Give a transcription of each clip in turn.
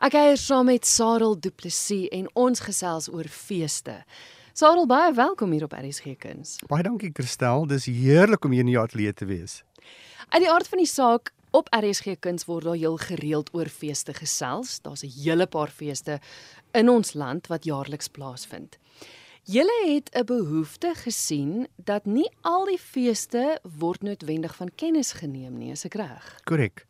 Ek kuier saam met Sarel Du Plessis en ons gesels oor feeste. Sarel, baie welkom hier op RSG Kuns. Baie dankie Christel, dis heerlik om hier in die ateljee te wees. Uit die aard van die saak Op RSG Kuns word daar heel gereeld oor feeste gesels. Daar's 'n hele paar feeste in ons land wat jaarliks plaasvind. Julle het 'n behoefte gesien dat nie al die feeste word noodwendig van kennis geneem nie, is ek reg? Korrek.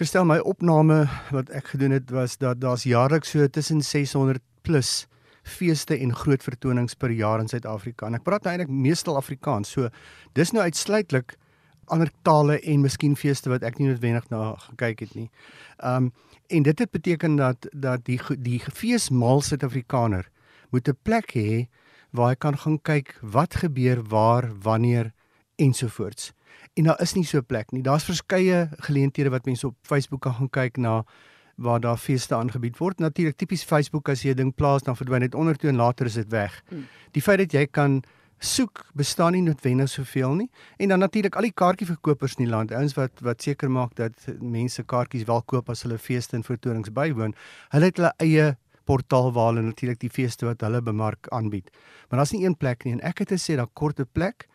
Kristel, my opname wat ek gedoen het was dat daar's jaarliks so tussen 600 plus feeste en groot vertonings per jaar in Suid-Afrika. En ek praat nou eintlik meestal Afrikaans. So dis nou uitsluitlik ander tale en miskien feeste wat ek nie noodwendig na gekyk het nie. Um en dit het beteken dat dat die die feesmaal Suid-Afrikaner moet 'n plek hê waar hy kan gaan kyk wat gebeur waar, wanneer ensovoorts. En daar is nie so 'n plek nie. Daar's verskeie geleenthede wat mense op Facebook kan gaan kyk na waar daar feeste aangebied word. Natuurlik tipies Facebook as jy 'n ding plaas dan verdwyn dit ondertoe en later is dit weg. Hmm. Die feit dat jy kan soek bestaan nie noodwendig soveel nie en dan natuurlik al die kaartjieverkopers in die land ouens wat wat seker maak dat mense kaartjies wel koop as hulle feeste en vertonings bywoon hulle het hulle eie portaal waar hulle natuurlik die feeste wat hulle bemark aanbied maar daar's nie een plek nie en ek het gesê daar korte plek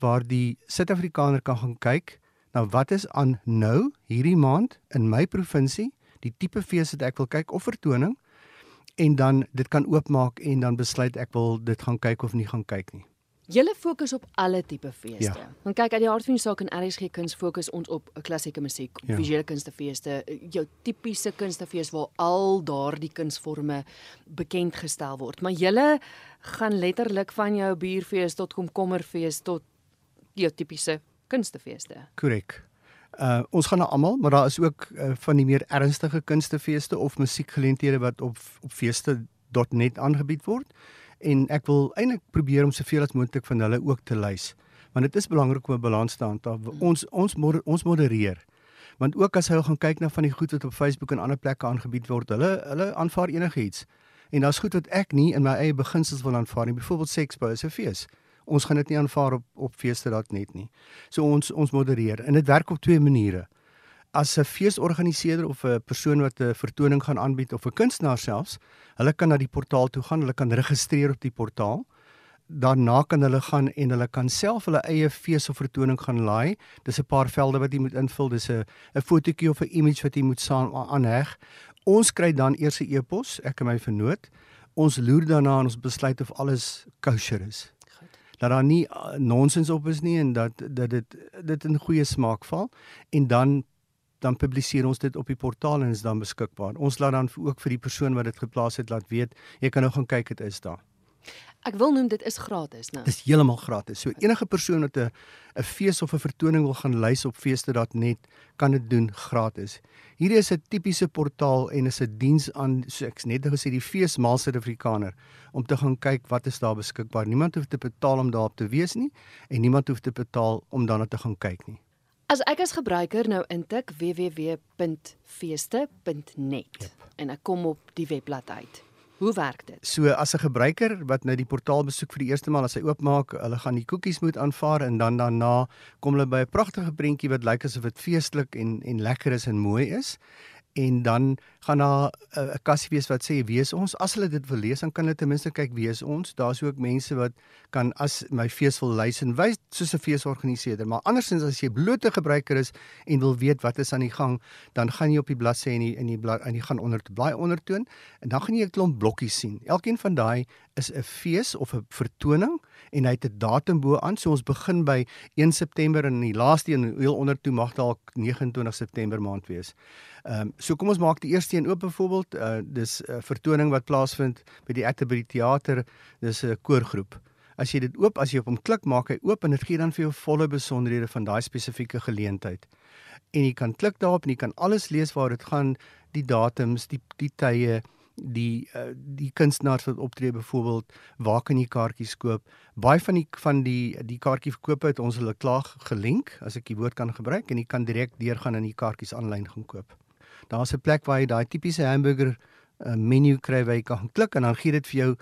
waar die Suid-Afrikaner kan gaan kyk nou wat is aan nou hierdie maand in my provinsie die tipe fees wat ek wil kyk of vertoning en dan dit kan oopmaak en dan besluit ek wil dit gaan kyk of nie gaan kyk nie Julle fokus op alle tipe feeste. Ja. Want kyk uit die hart van die saak in RSG Kuns fokus ons op klassieke musiek, ja. visuele kunstefeeste, jou tipiese kunstefees waar al daardie kunsvorme bekend gestel word. Maar julle gaan letterlik van jou buurfees tot komkommerfees tot jou tipiese kunstefeeste. Korrek. Uh ons gaan na almal, maar daar is ook uh, van die meer ernstige kunstefeeste of musiekgeleenthede wat op op feeste.net aangebied word. En ek wil eintlik probeer om soveel as moontlik van hulle ook te lys want dit is belangrik om 'n balans te handhaaf ons ons ons modereer want ook as hy gaan kyk na van die goed wat op Facebook en ander plekke aangebied word hulle hulle aanvaar enigiets. En daar's goed wat ek nie in my eie beginsels wil aanvaar nie byvoorbeeld seks by 'n fees ons gaan dit nie aanvaar op op feeste dat net nie so ons ons modereer en dit werk op twee maniere as 'n feesorganiseerder of 'n persoon wat 'n vertoning gaan aanbied of 'n kunstenaar selfs, hulle kan na die portaal toe gaan, hulle kan registreer op die portaal. Daarna kan hulle gaan en hulle kan self hulle eie fees of vertoning gaan laai. Dis 'n paar velde wat jy moet invul. Dis 'n 'n fotootjie of 'n image wat jy moet saam aanheg. Ons kry dan eers 'n e-pos, ek en my vernoot. Ons loer daarna en ons besluit of alles kosher is. Dat daar nie uh, nonsens op is nie en dat dat dit dit in goeie smaak val en dan dan publiseer ons dit op die portaal en is dan beskikbaar. Ons laat dan ook vir die persoon wat dit geplaas het laat weet, jy kan nou gaan kyk dit is daar. Ek wil noem dit is gratis, né? Dis heeltemal gratis. So enige persoon wat 'n 'n fees of 'n vertoning wil gaan lys op feeste.net kan dit doen gratis. Hierdie is 'n tipiese portaal en is 'n diens aan so ek net gesê die feesmaal Suid-Afrikaner om te gaan kyk wat is daar beskikbaar. Niemand hoef te betaal om daarop te wees nie en niemand hoef te betaal om daarna te gaan kyk nie. As ek as gebruiker nou intik www.feeste.net yep. en ek kom op die webblad uit. Hoe werk dit? So as 'n gebruiker wat nou die portaal besoek vir die eerste maal as hy oopmaak, hulle gaan die koekies moet aanvaar en dan daarna kom hulle by 'n pragtige prentjie wat lyk asof dit feestelik en en lekker is en mooi is en dan gaan daar eh, 'n uh, kassie wees wat sê wie is ons as hulle dit wil lees dan kan hulle ten minste kyk wie is ons. Daar's ook mense wat kan as my fees wil lys en wys soos 'n feesorganiseerder maar andersins as jy blote gebruiker is en wil weet wat is aan die gang dan gaan jy op die bladsy en die in die blad en jy gaan onder blaai ondertoon en dan gaan jy 'n klomp blokkies sien. Elkeen van daai is 'n fees of 'n vertoning en hy het 'n datum bo aan so ons begin by 1 September en die laaste een heel ondertoe mag dalk 29 September maand wees Ehm um, so kom ons maak die eerste een oop byvoorbeeld, uh, dis 'n uh, vertoning wat plaasvind by die Atterbury Theater, dis 'n koorgroep. As jy dit oop, as jy op hom klik, maak hy oop en dit gee dan vir jou volle besonderhede van daai spesifieke geleentheid. En jy kan klik daarop en jy kan alles lees waar dit gaan, die datums, die die tye, die uh, die kunstenaars wat optree byvoorbeeld, waar kan jy kaartjies koop? Baie van die van die die kaartjieverkope het ons hulle klaar gelink, as ek die woord kan gebruik en jy kan direk deurgaan en die kaartjies aanlyn gaan koop. Daar's 'n plek waar jy daai tipiese hamburger uh, menu kry waar jy kan klik en dan gee dit vir jou 'n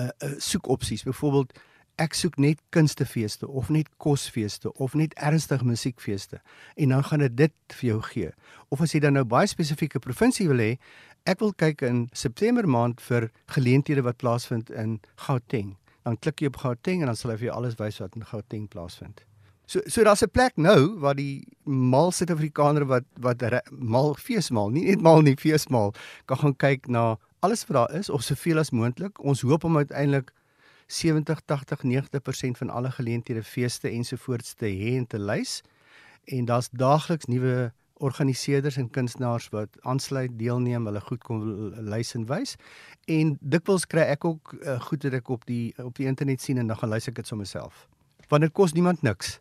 uh, uh, soekopsies. Byvoorbeeld ek soek net kunstefeeste of net kosfeeste of net ernstige musiekfeeste en dan gaan dit dit vir jou gee. Of as jy dan nou baie spesifieke provinsie wil hê, ek wil kyk in September maand vir geleenthede wat plaasvind in Gauteng. Dan klik jy op Gauteng en dan sal hy vir jou alles wys wat in Gauteng plaasvind. So so daar's 'n plek nou waar die mal Suid-Afrikaner wat wat mal feesmaal, nie net mal nie, feesmaal, kan gaan kyk na alles wat daar is of soveel as moontlik. Ons hoop om uiteindelik 70, 80, 90% van alle geleenthede, feeste ensovoorts te hê en te lys. En daar's daagliks nuwe organiseerders en kunstenaars wat aansluit, deelneem, hulle goed kom lys en wys. En dikwels kry ek ook uh, goed wat ek op die op die internet sien en dan gaan lys ek dit sommer self. Want dit kos niemand niks